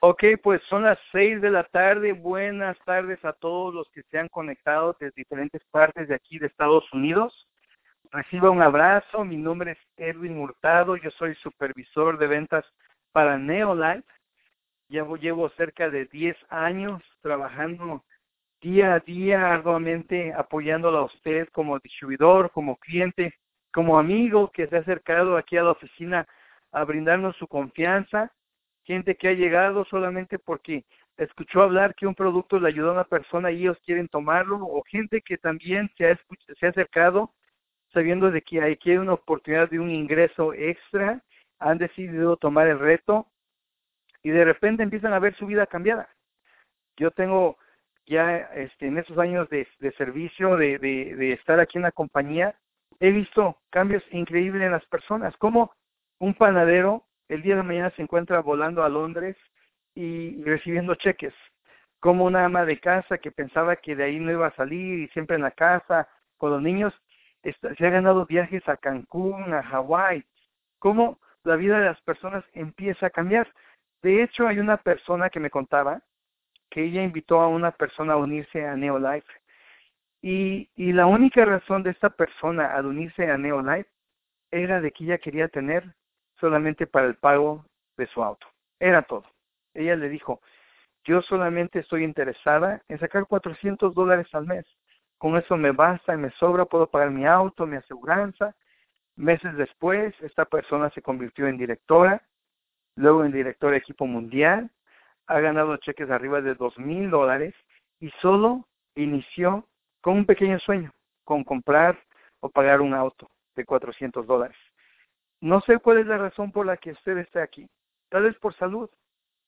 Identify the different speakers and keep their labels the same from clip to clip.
Speaker 1: Ok, pues son las seis de la tarde. Buenas tardes a todos los que se han conectado desde diferentes partes de aquí de Estados Unidos. Reciba un abrazo. Mi nombre es Edwin Hurtado. Yo soy supervisor de ventas para Neolife. Llevo, llevo cerca de 10 años trabajando día a día arduamente apoyándolo a usted como distribuidor, como cliente, como amigo que se ha acercado aquí a la oficina a brindarnos su confianza, gente que ha llegado solamente porque escuchó hablar que un producto le ayudó a una persona y ellos quieren tomarlo, o gente que también se ha, se ha acercado sabiendo de que hay una oportunidad de un ingreso extra, han decidido tomar el reto y de repente empiezan a ver su vida cambiada. Yo tengo ya este, en esos años de, servicio, de, de, estar aquí en la compañía, he visto cambios increíbles en las personas, como un panadero el día de mañana se encuentra volando a Londres y recibiendo cheques, como una ama de casa que pensaba que de ahí no iba a salir y siempre en la casa con los niños, se ha ganado viajes a Cancún, a Hawái, cómo la vida de las personas empieza a cambiar. De hecho, hay una persona que me contaba que ella invitó a una persona a unirse a Neolife. Y, y la única razón de esta persona al unirse a Neolife era de que ella quería tener solamente para el pago de su auto. Era todo. Ella le dijo, yo solamente estoy interesada en sacar 400 dólares al mes. Con eso me basta y me sobra, puedo pagar mi auto, mi aseguranza. Meses después, esta persona se convirtió en directora, luego en directora de equipo mundial, ha ganado cheques arriba de dos mil dólares y solo inició con un pequeño sueño, con comprar o pagar un auto de 400 dólares. No sé cuál es la razón por la que usted está aquí. Tal vez por salud,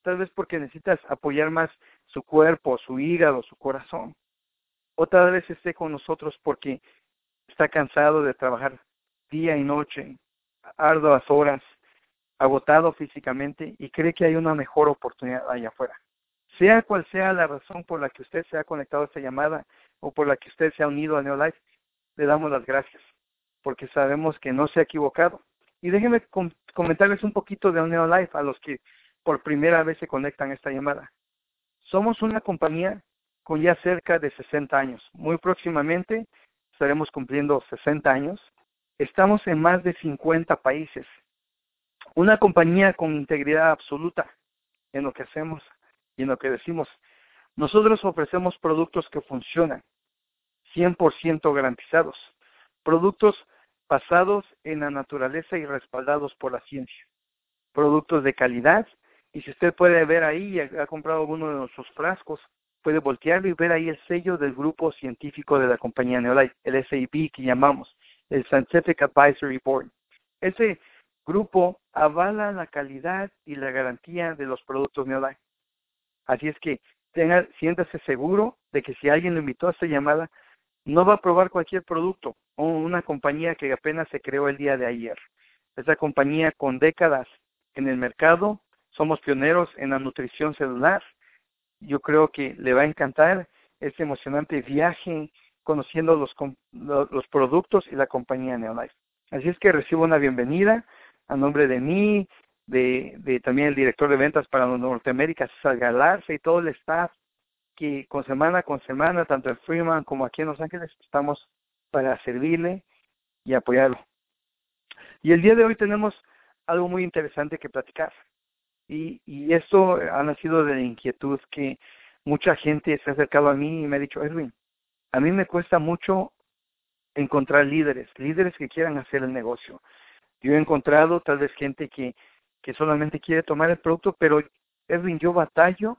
Speaker 1: tal vez porque necesitas apoyar más su cuerpo, su hígado, su corazón. O tal vez esté con nosotros porque está cansado de trabajar día y noche, arduas horas, agotado físicamente y cree que hay una mejor oportunidad allá afuera. Sea cual sea la razón por la que usted se ha conectado a esta llamada o por la que usted se ha unido a Neolife, le damos las gracias, porque sabemos que no se ha equivocado. Y déjenme comentarles un poquito de Neolife a los que por primera vez se conectan a esta llamada. Somos una compañía con ya cerca de 60 años. Muy próximamente estaremos cumpliendo 60 años. Estamos en más de 50 países una compañía con integridad absoluta en lo que hacemos y en lo que decimos. Nosotros ofrecemos productos que funcionan, 100% garantizados, productos basados en la naturaleza y respaldados por la ciencia, productos de calidad, y si usted puede ver ahí, ha, comprado alguno de nuestros frascos, puede voltearlo y ver ahí el sello del grupo científico de la compañía Neolife, el SAB que llamamos, el Scientific Advisory Board. Ese grupo avala la calidad y la garantía de los productos Neolife. Así es que tenga, siéntase seguro de que si alguien lo invitó a esta llamada, no va a probar cualquier producto o una compañía que apenas se creó el día de ayer. Esa compañía con décadas en el mercado, somos pioneros en la nutrición celular. Yo creo que le va a encantar este emocionante viaje conociendo los, productos y la compañía Neolife. Así es que recibo una bienvenida a nombre de mí, de, también el director de ventas para Norteamérica, César Galarza y todo el staff que con semana con semana, tanto en Freeman como aquí en Los Ángeles, estamos para servirle y apoyarlo. Y el día de hoy tenemos algo muy interesante que platicar. Y, y esto ha nacido de la inquietud que mucha gente se ha acercado a mí y me ha dicho, Edwin, a mí me cuesta mucho encontrar líderes, líderes que quieran hacer el negocio. Yo he encontrado tal vez gente que, que solamente quiere tomar el producto, pero Edwin, yo batallo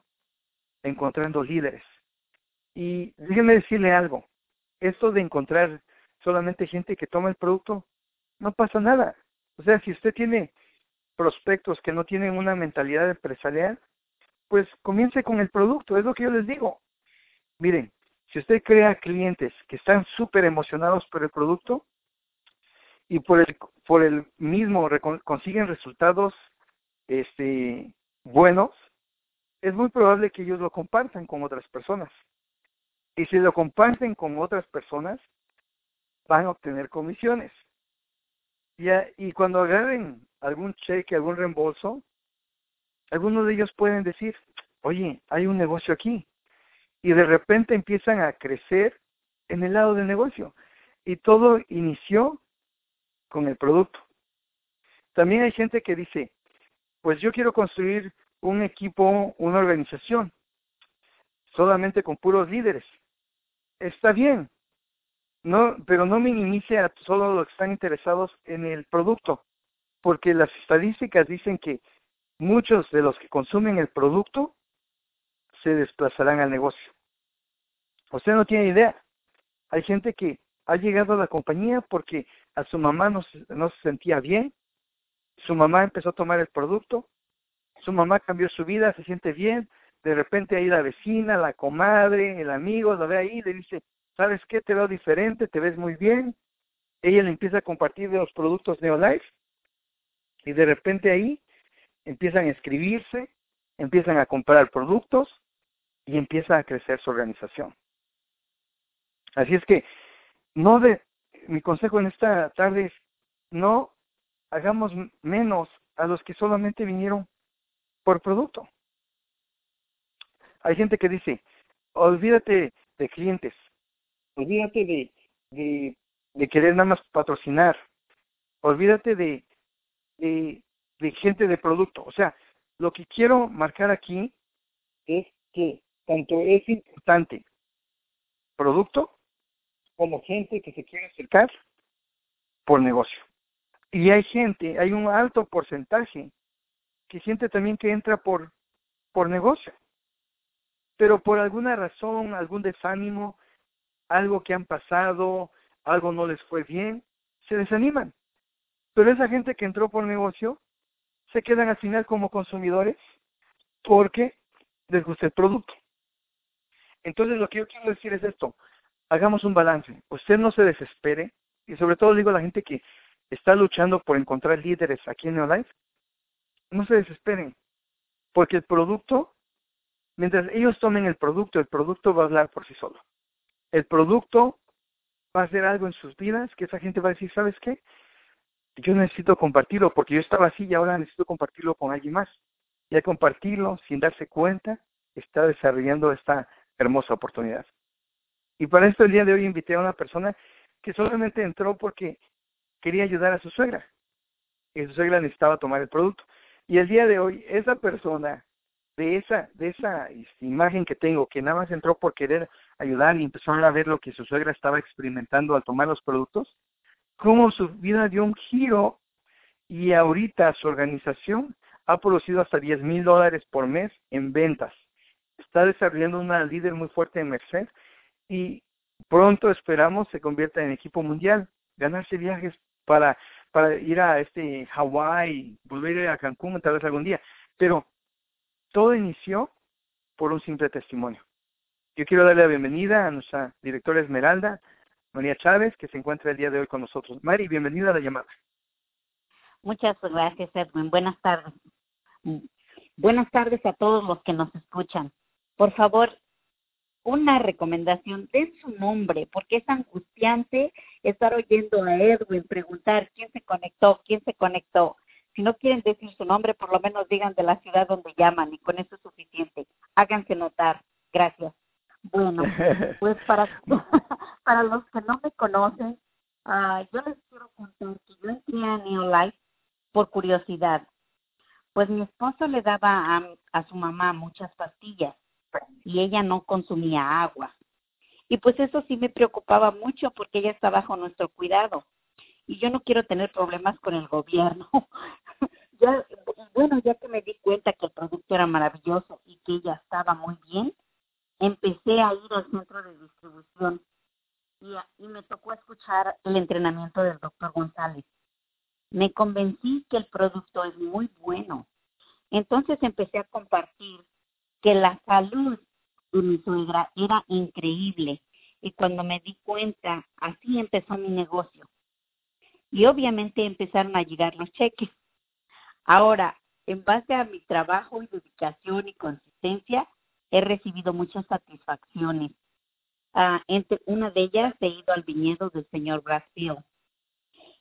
Speaker 1: encontrando líderes. Y déjeme decirle algo, esto de encontrar solamente gente que toma el producto, no pasa nada. O sea, si usted tiene prospectos que no tienen una mentalidad empresarial, pues comience con el producto, es lo que yo les digo. Miren, si usted crea clientes que están súper emocionados por el producto, y por el, por el mismo consiguen resultados este, buenos, es muy probable que ellos lo compartan con otras personas. Y si lo comparten con otras personas, van a obtener comisiones. Y, cuando agarren algún cheque, algún reembolso, algunos de ellos pueden decir, oye, hay un negocio aquí. Y de repente empiezan a crecer en el lado del negocio. Y todo inició con el producto. También hay gente que dice, pues yo quiero construir un equipo, una organización, solamente con puros líderes. Está bien, no, pero no minimice a solo los que están interesados en el producto, porque las estadísticas dicen que muchos de los que consumen el producto se desplazarán al negocio. Usted no tiene idea. Hay gente que ha llegado a la compañía porque a su mamá no no se sentía bien, su mamá empezó a tomar el producto, su mamá cambió su vida, se siente bien, de repente ahí la vecina, la comadre, el amigo, la ve ahí, le dice, ¿sabes qué? Te veo diferente, te ves muy bien. Ella le empieza a compartir de los productos Neolife y de repente ahí empiezan a escribirse, empiezan a comprar productos y empieza a crecer su organización. Así es que no de mi consejo en esta tarde es no hagamos menos a los que solamente vinieron por producto. Hay gente que dice, olvídate de clientes, olvídate de, de, querer nada más patrocinar, olvídate de, de, de gente de producto. O sea, lo que quiero marcar aquí es que tanto es importante producto como gente que se quiere acercar por negocio. Y hay gente, hay un alto porcentaje que siente también que entra por, por negocio. Pero por alguna razón, algún desánimo, algo que han pasado, algo no les fue bien, se desaniman. Pero esa gente que entró por negocio se quedan al final como consumidores porque les gusta el producto. Entonces lo que yo quiero decir es esto, hagamos un balance, usted no se desespere y sobre todo digo a la gente que está luchando por encontrar líderes aquí en Neolife, no se desesperen, porque el producto, mientras ellos tomen el producto, el producto va a hablar por sí solo. El producto va a hacer algo en sus vidas que esa gente va a decir, ¿sabes qué? Yo necesito compartirlo porque yo estaba así y ahora necesito compartirlo con alguien más. Y al compartirlo, sin darse cuenta, está desarrollando esta hermosa oportunidad. Y para esto el día de hoy invité a una persona que solamente entró porque quería ayudar a su suegra. Y su suegra necesitaba tomar el producto. Y el día de hoy, esa persona, de esa, de esa este, imagen que tengo, que nada más entró por querer ayudar y empezó a ver lo que su suegra estaba experimentando al tomar los productos, cómo su vida dio un giro y ahorita su organización ha producido hasta 10 mil dólares por mes en ventas. Está desarrollando una líder muy fuerte en Merced y pronto esperamos se convierta en equipo mundial, ganarse viajes para, para ir a este Hawái, volver a Cancún tal vez algún día. Pero todo inició por un simple testimonio. Yo quiero darle la bienvenida a nuestra directora Esmeralda, María Chávez, que se encuentra el día de hoy con nosotros. Mari, bienvenida a la llamada.
Speaker 2: Muchas gracias, Edwin. Buenas tardes. Buenas tardes a todos los que nos escuchan. Por favor, una recomendación, den su nombre, porque es angustiante estar oyendo a Edwin preguntar quién se conectó, quién se conectó. Si no quieren decir su nombre, por lo menos digan de la ciudad donde llaman y con eso es suficiente. Háganse notar. Gracias. Bueno, pues para, para los que no me conocen, uh, yo les quiero contar que yo entré a Neolife por curiosidad. Pues mi esposo le daba a, a su mamá muchas pastillas y ella no consumía agua. Y pues eso sí me preocupaba mucho porque ella está bajo nuestro cuidado y yo no quiero tener problemas con el gobierno. ya, bueno, ya que me di cuenta que el producto era maravilloso y que ella estaba muy bien, empecé a ir al centro de distribución y, y me tocó escuchar el entrenamiento del doctor González. Me convencí que el producto es muy bueno. Entonces empecé a compartir que la salud de mi suegra era increíble. Y cuando me di cuenta, así empezó mi negocio. Y obviamente empezaron a llegar los cheques. Ahora, en base a mi trabajo y dedicación y consistencia, he recibido muchas satisfacciones. Uh, entre una de ellas he ido al viñedo del señor Brasil.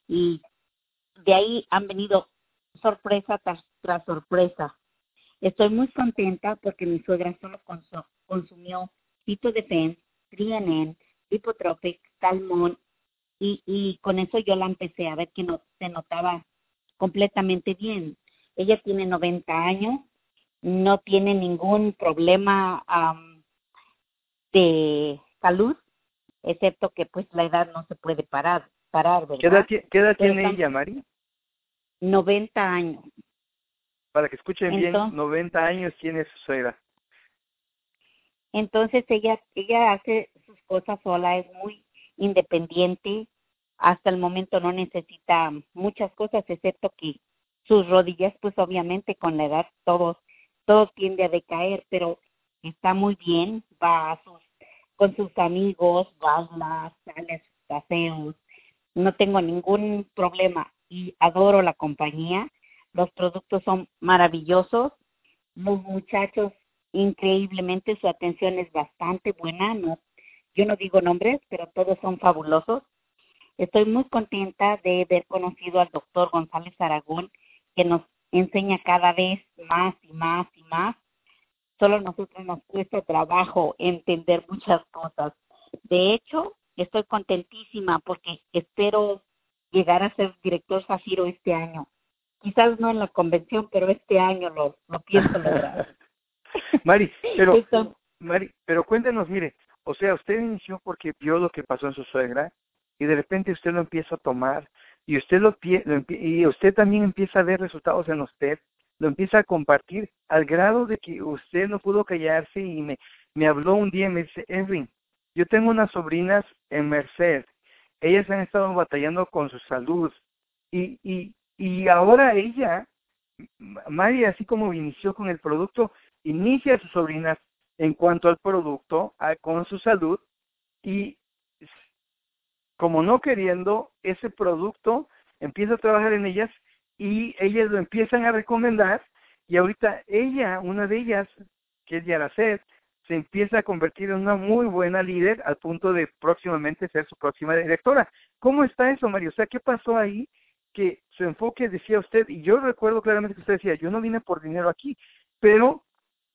Speaker 2: Y de ahí han venido sorpresa tras sorpresa Estoy muy contenta porque mi suegra solo consumió Fito Defense, Trianen, Hipotropic, Salmón y, y con eso yo la empecé a ver que no se notaba completamente bien. Ella tiene 90 años, no tiene ningún problema de salud, excepto que pues la edad no se puede parar, parar
Speaker 1: ¿verdad? ¿Qué edad, tiene ella, Mari?
Speaker 2: 90 años.
Speaker 1: Para que escuchen bien, 90 años tiene su suegra.
Speaker 2: Entonces ella ella hace sus cosas sola, es muy independiente, hasta el momento no necesita muchas cosas excepto que sus rodillas pues obviamente con la edad todo todo tiende a decaer, pero está muy bien, va a sus con sus amigos, baila, sale a sus paseos, no tengo ningún problema y adoro la compañía, los productos son maravillosos, los muchachos increíblemente su atención es bastante buena, no, yo no digo nombres, pero todos son fabulosos. Estoy muy contenta de haber conocido al doctor González Aragón, que nos enseña cada vez más y más y más solo a nosotros nos cuesta trabajo entender muchas cosas. De hecho, estoy contentísima porque espero llegar a ser director Zafiro este año. Quizás no en la convención, pero este año lo, lo pienso lograr.
Speaker 1: Mari, pero, Mari, pero cuéntenos, mire, o sea, usted inició porque vio lo que pasó en su suegra y de repente usted lo empieza a tomar y usted lo, lo y usted también empieza a ver resultados en usted lo empieza a compartir al grado de que usted no pudo callarse y me, me habló un día y me dice, Edwin, yo tengo unas sobrinas en Merced, ellas han estado batallando con su salud y, y, y ahora ella, María, así como inició con el producto, inicia a sus sobrinas en cuanto al producto, con su salud y como no queriendo, ese producto empieza a trabajar en ellas y ellas lo empiezan a recomendar y ahorita ella, una de ellas, que es Yaracet, se empieza a convertir en una muy buena líder al punto de próximamente ser su próxima directora. ¿Cómo está eso, Mario? O sea, ¿qué pasó ahí? Que su enfoque decía usted, y yo recuerdo claramente que usted decía, yo no vine por dinero aquí, pero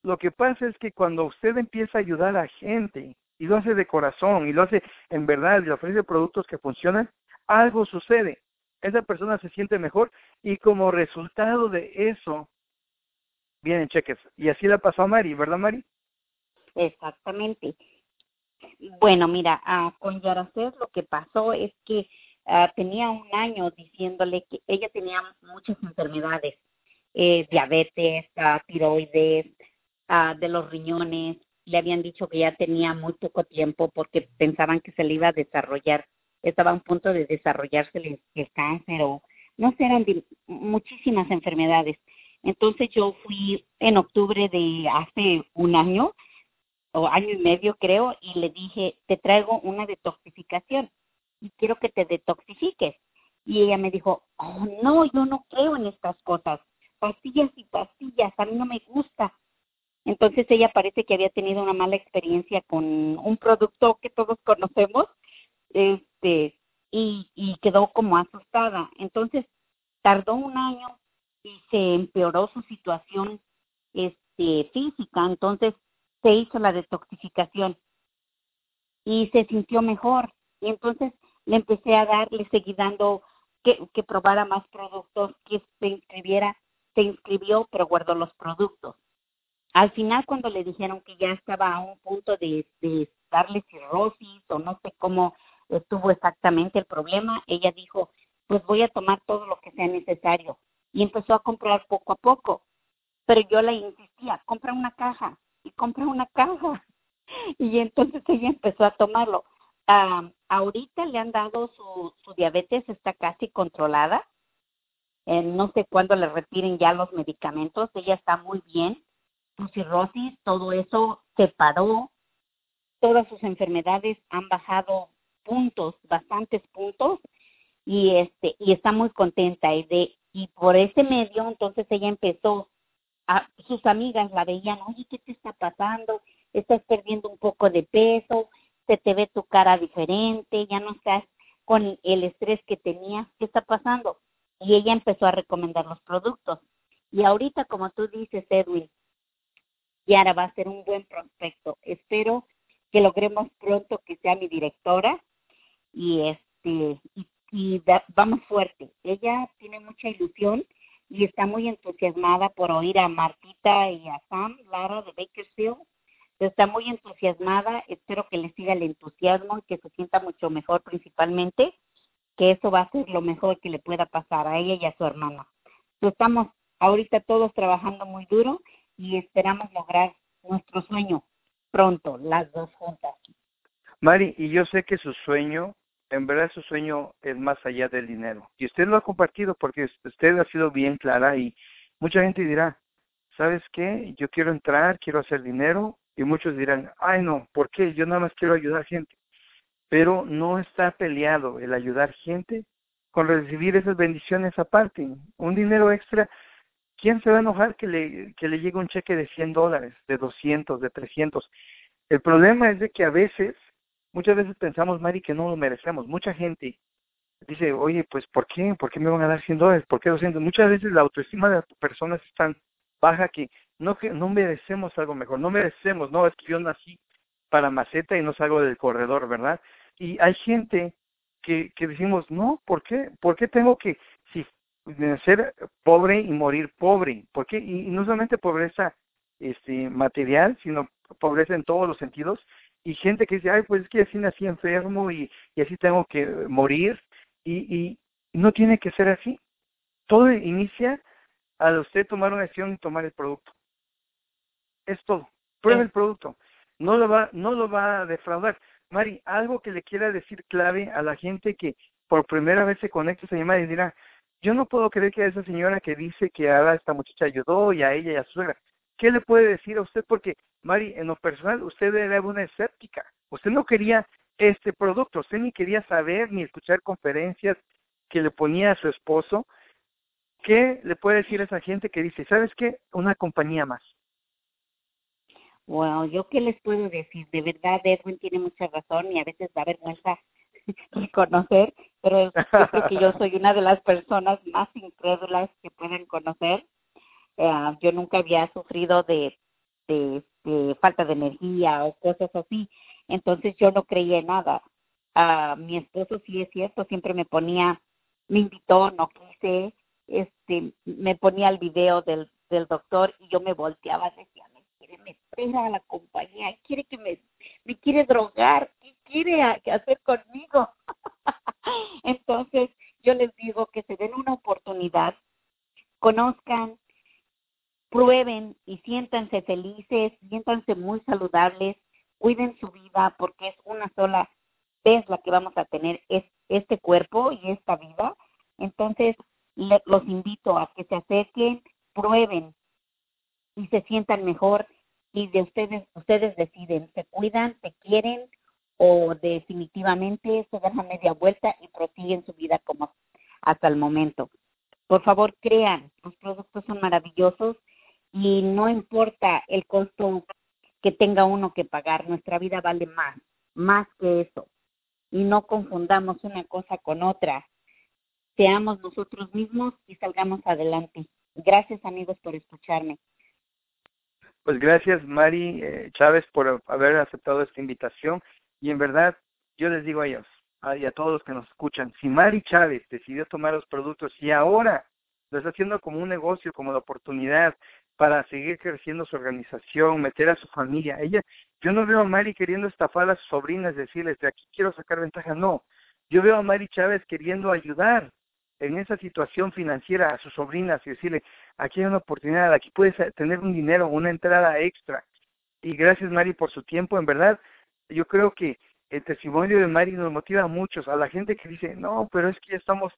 Speaker 1: lo que pasa es que cuando usted empieza a ayudar a gente y lo hace de corazón y lo hace en verdad y le ofrece productos que funcionan, algo sucede esa persona se siente mejor y como resultado de eso vienen cheques. Y así le pasó a Mari, ¿verdad Mari?
Speaker 2: Exactamente. Bueno, mira, uh, con Yaracés lo que pasó es que ah, tenía un año diciéndole que ella tenía muchas enfermedades, eh, diabetes, uh, tiroides, de los riñones. Le habían dicho que ya tenía muy poco tiempo porque pensaban que se le iba a desarrollar estaba a un punto de desarrollarse el, cáncer o no sé, eran muchísimas enfermedades. Entonces yo fui en octubre de hace un año o año y medio creo y le dije, te traigo una detoxificación y quiero que te detoxifiques. Y ella me dijo, oh no, yo no creo en estas cosas, pastillas y pastillas, a mí no me gusta. Entonces ella parece que había tenido una mala experiencia con un producto que todos conocemos este, y, y quedó como asustada. Entonces, tardó un año y se empeoró su situación este, física, entonces se hizo la detoxificación y se sintió mejor. Y entonces le empecé a dar, le seguí dando que, que probara más productos, que se inscribiera, se inscribió, pero guardó los productos. Al final, cuando le dijeron que ya estaba a un punto de, de darle cirrosis o no sé cómo estuvo exactamente el problema, ella dijo, pues voy a tomar todo lo que sea necesario. Y empezó a comprar poco a poco. Pero yo le insistía, compra una caja y compra una caja. Y entonces ella empezó a tomarlo. Ahorita le han dado su, su diabetes, está casi controlada. Eh, no sé cuándo le retiren ya los medicamentos. Ella está muy bien. Su cirrosis, todo eso se paró. Todas sus enfermedades han bajado puntos, bastantes puntos, y este, y está muy contenta y de, y por ese medio entonces ella empezó a, sus amigas la veían, oye, ¿qué te está pasando? Estás perdiendo un poco de peso, se te ve tu cara diferente, ya no estás con el estrés que tenías, ¿qué está pasando? Y ella empezó a recomendar los productos. Y ahorita, como tú dices, Edwin, Yara va a ser un buen prospecto. Espero que logremos pronto que sea mi directora y este y, y vamos fuerte. Ella tiene mucha ilusión y está muy entusiasmada por oír a Martita y a Sam, Lara de Bakersfield. Está muy entusiasmada, espero que le siga el entusiasmo y que se sienta mucho mejor principalmente, que eso va a ser lo mejor que le pueda pasar a ella y a su hermana. Estamos ahorita todos trabajando muy duro y esperamos lograr nuestro sueño pronto, las dos juntas.
Speaker 1: Mari, y yo sé que su sueño en verdad su sueño es más allá del dinero. Y usted lo ha compartido porque usted ha sido bien clara y mucha gente dirá, ¿sabes qué? Yo quiero entrar, quiero hacer dinero y muchos dirán, ay no, ¿por qué? Yo nada más quiero ayudar gente. Pero no está peleado el ayudar gente con recibir esas bendiciones aparte. Un dinero extra, ¿quién se va a enojar que le, que le llegue un cheque de 100 dólares, de 200, de 300? El problema es de que a veces Muchas veces pensamos, Mari, que no lo merecemos. Mucha gente dice, oye, pues ¿por qué? ¿Por qué me van a dar 100 dólares? ¿Por qué 200? Muchas veces la autoestima de las personas es tan baja que no, que no merecemos algo mejor, no merecemos, no, es que yo nací para maceta y no salgo del corredor, ¿verdad? Y hay gente que, que decimos, no, ¿por qué? ¿Por qué tengo que si, ser pobre y morir pobre? ¿Por qué? Y, y no solamente pobreza este, material, sino pobreza en todos los sentidos y gente que dice, ay, pues es que así nací enfermo y, y así tengo que morir, y, y no tiene que ser así. Todo inicia al usted tomar una decisión y tomar el producto. Es todo. Prueba el producto. No lo va, no lo va a defraudar. Mari, algo que le quiera decir clave a la gente que por primera vez se conecta a esa llamada y dirá, yo no puedo creer que a esa señora que dice que a esta muchacha ayudó y a ella y a su suegra, ¿qué le puede decir a usted? Porque, Mari, en lo personal, usted era una escéptica. Usted no quería este producto, usted ni quería saber ni escuchar conferencias que le ponía a su esposo. ¿Qué le puede decir a esa gente que dice, ¿sabes qué? Una compañía más.
Speaker 2: Bueno, yo qué les puedo decir, de verdad Edwin tiene mucha razón y a veces da vergüenza reconocer, pero yo creo que yo soy una de las personas más incrédulas que pueden conocer eh, yo nunca había sufrido de, de, falta de energía o cosas así, entonces yo no creía en nada. Uh, mi esposo sí es cierto, siempre me ponía, me invitó, no quise, este, me ponía el video del, del doctor y yo me volteaba, decía, me quiere meter a la compañía, quiere que me, me quiere drogar, ¿qué quiere hacer conmigo? Entonces yo les digo que se den una oportunidad, conozcan, prueben y siéntanse felices, siéntanse muy saludables, cuiden su vida porque es una sola vez la que vamos a tener es, este cuerpo y esta vida. Invito a que se acerquen, prueben y se sientan mejor y de ustedes, ustedes deciden, se cuidan, se quieren o definitivamente se dan media vuelta y prosiguen su vida como hasta el momento. Por favor, crean, los productos son maravillosos y no importa el costo que tenga uno que pagar, nuestra vida vale más, más que eso. Y no confundamos una cosa con otra. Seamos nosotros mismos y salgamos adelante. Gracias amigos por escucharme.
Speaker 1: Pues gracias Mari eh, Chávez por haber aceptado esta invitación y en verdad yo les digo a ellos y a todos los que nos escuchan, si Mari Chávez decidió tomar los productos y ahora lo está haciendo como un negocio, como la oportunidad para seguir creciendo su organización, meter a su familia. Ella, yo no veo a Mari queriendo estafar a sus sobrinas, decirles, de aquí quiero sacar ventaja, no. Yo veo a Mari Chávez queriendo ayudar en esa situación financiera a sus sobrinas y decirle, aquí hay una oportunidad, aquí puedes tener un dinero, una entrada extra. Y gracias Mari por su tiempo, en verdad, yo creo que el testimonio de Mari nos motiva a muchos, a la gente que dice, no, pero es que ya estamos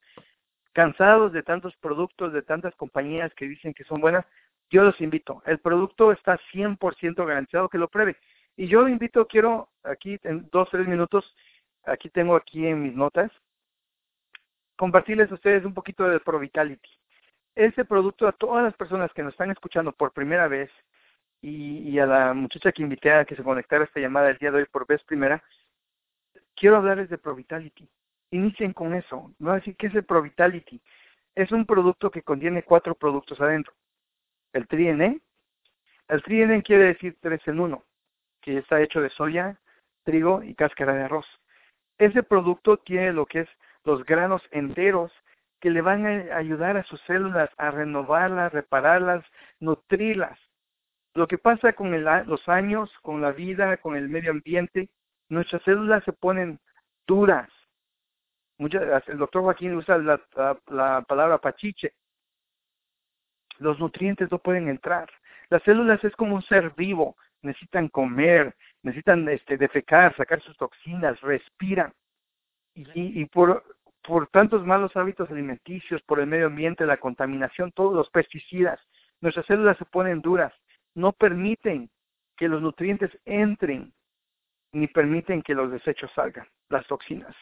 Speaker 1: cansados de tantos productos, de tantas compañías que dicen que son buenas, yo los invito. El producto está 100% garantizado que lo pruebe. Y yo invito, quiero aquí en dos, tres minutos, aquí tengo aquí en mis notas, compartirles a ustedes un poquito de ProVitality. Ese producto a todas las personas que nos están escuchando por primera vez y, a la muchacha que invité a que se conectara a esta llamada el día de hoy por vez primera, quiero hablarles de ProVitality inicien con eso. A decir que es el ProVitality. Es un producto que contiene cuatro productos adentro. El TriNE, El trienen quiere decir tres en uno, que está hecho de soya, trigo y cáscara de arroz. Ese producto tiene lo que es los granos enteros que le van a ayudar a sus células a renovarlas, repararlas, nutrirlas. Lo que pasa con los años, con la vida, con el medio ambiente, nuestras células se ponen duras. el doctor Joaquín usa la, la palabra pachiche. Los nutrientes no pueden entrar. Las células es como un ser vivo, necesitan comer, necesitan este, defecar, sacar sus toxinas, respiran. Y por, por tantos malos hábitos alimenticios, por el medio ambiente, la contaminación, todos los pesticidas, nuestras células se ponen duras, no permiten que los nutrientes entren, ni permiten que los desechos salgan, las toxinas.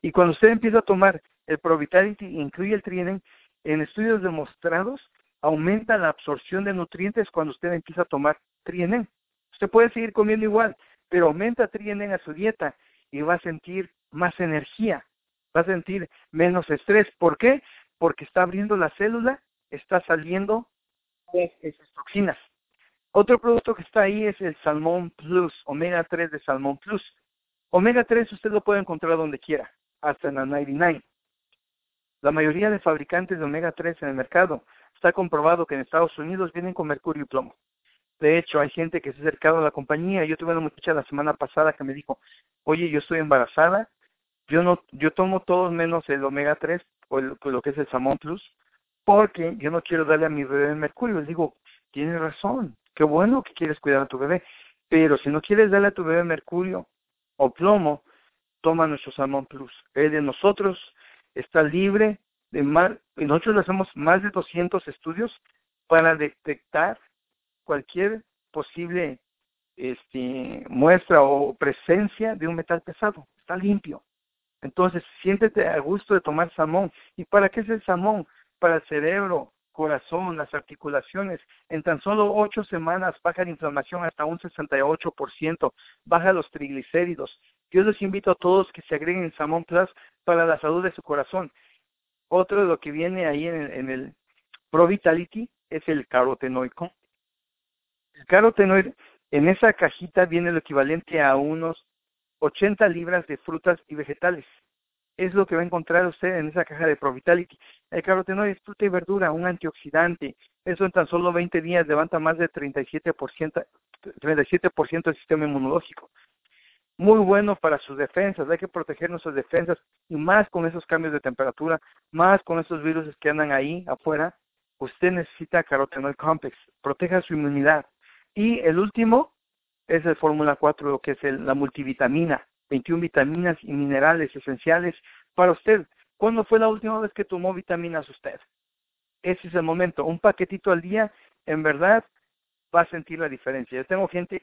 Speaker 1: Y cuando usted empieza a tomar el Provitality, incluye el Trienen, en estudios demostrados, aumenta la absorción de nutrientes cuando usted empieza a tomar Trienen. Usted puede seguir comiendo igual, pero aumenta trienen a su dieta y va a sentir más energía, va a sentir menos estrés. ¿Por qué? Porque está abriendo la célula, está saliendo esas toxinas. Otro producto que está ahí es el Salmón Plus, Omega 3 de Salmón Plus. Omega 3 usted lo puede encontrar donde quiera, hasta en la 99. La mayoría de fabricantes de omega 3 en el mercado está comprobado que en Estados Unidos vienen con mercurio y plomo. De hecho, hay gente que se ha acercado a la compañía. Yo tuve una muchacha la semana pasada que me dijo, oye, yo estoy embarazada, yo no, yo tomo todos menos el omega 3 o lo que es el Salmón Plus, porque yo no quiero darle a mi bebé mercurio. Les digo, tienes razón, qué bueno que quieres cuidar a tu bebé, pero si no quieres darle a tu bebé mercurio o plomo, toma nuestro Salmón Plus. El de nosotros está libre de y nosotros le hacemos más de 200 estudios para detectar cualquier posible este, muestra o presencia de un metal pesado. Está limpio. Entonces, siéntete a gusto de tomar salmón. ¿Y para qué es el salmón? Para el cerebro, corazón, las articulaciones. En tan solo ocho semanas baja la inflamación hasta un 68%, baja los triglicéridos. Yo les invito a todos que se agreguen Salmón Plus para la salud de su corazón. Otro de lo que viene ahí en el, en el Pro Vitality es el carotenoico. El carotenoide, en esa cajita viene lo equivalente a unos 80 libras de frutas y vegetales. Es lo que va a encontrar usted en esa caja de Provitality. El carotenoide es fruta y verdura, un antioxidante. Eso en tan solo 20 días levanta más de 37%, 37 del sistema inmunológico. Muy bueno para sus defensas. Hay que proteger nuestras defensas y más con esos cambios de temperatura, más con esos virus que andan ahí afuera. Usted necesita carotenoid complex. Proteja su inmunidad y el último es el Fórmula 4, lo que es la multivitamina, 21 vitaminas y minerales esenciales para usted. ¿Cuándo fue la última vez que tomó vitaminas usted? Ese es el momento. Un paquetito al día, en verdad, va a sentir la diferencia. Yo tengo gente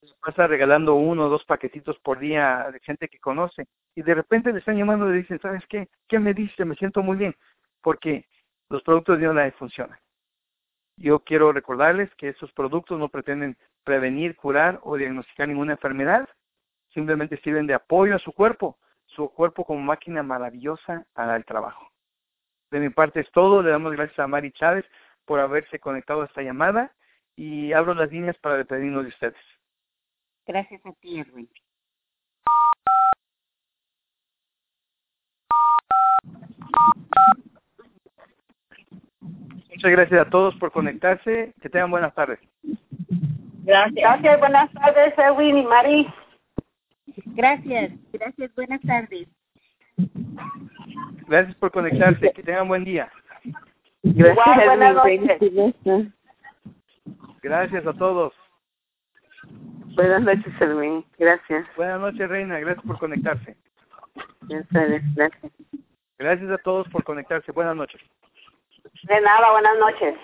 Speaker 1: que pasa regalando uno o dos paquetitos por día de gente que conoce y de repente le están llamando y le dicen, ¿sabes qué? ¿Qué me dice? Me siento muy bien. Porque los productos de online funcionan. Yo quiero recordarles que estos productos no pretenden prevenir, curar o diagnosticar ninguna enfermedad, simplemente sirven de apoyo a su cuerpo, su cuerpo como máquina maravillosa hará el trabajo. De mi parte es todo, le damos gracias a Mari Chávez por haberse conectado a esta llamada y abro las líneas para despedirnos de ustedes.
Speaker 2: Gracias a ti, Erwin.
Speaker 1: Muchas gracias a todos por conectarse. Que tengan buenas tardes.
Speaker 3: Gracias. Gracias, buenas tardes, Edwin y Mari.
Speaker 2: Gracias, gracias, buenas tardes.
Speaker 1: Gracias por conectarse. Que tengan buen día.
Speaker 3: Gracias, buenas noches.
Speaker 1: Gracias a todos.
Speaker 3: Buenas noches, Edwin. Gracias.
Speaker 1: Buenas noches, Reina. Gracias por conectarse.
Speaker 3: Gracias.
Speaker 1: Gracias a todos por conectarse. Buenas noches.
Speaker 3: De nada, buenas noches.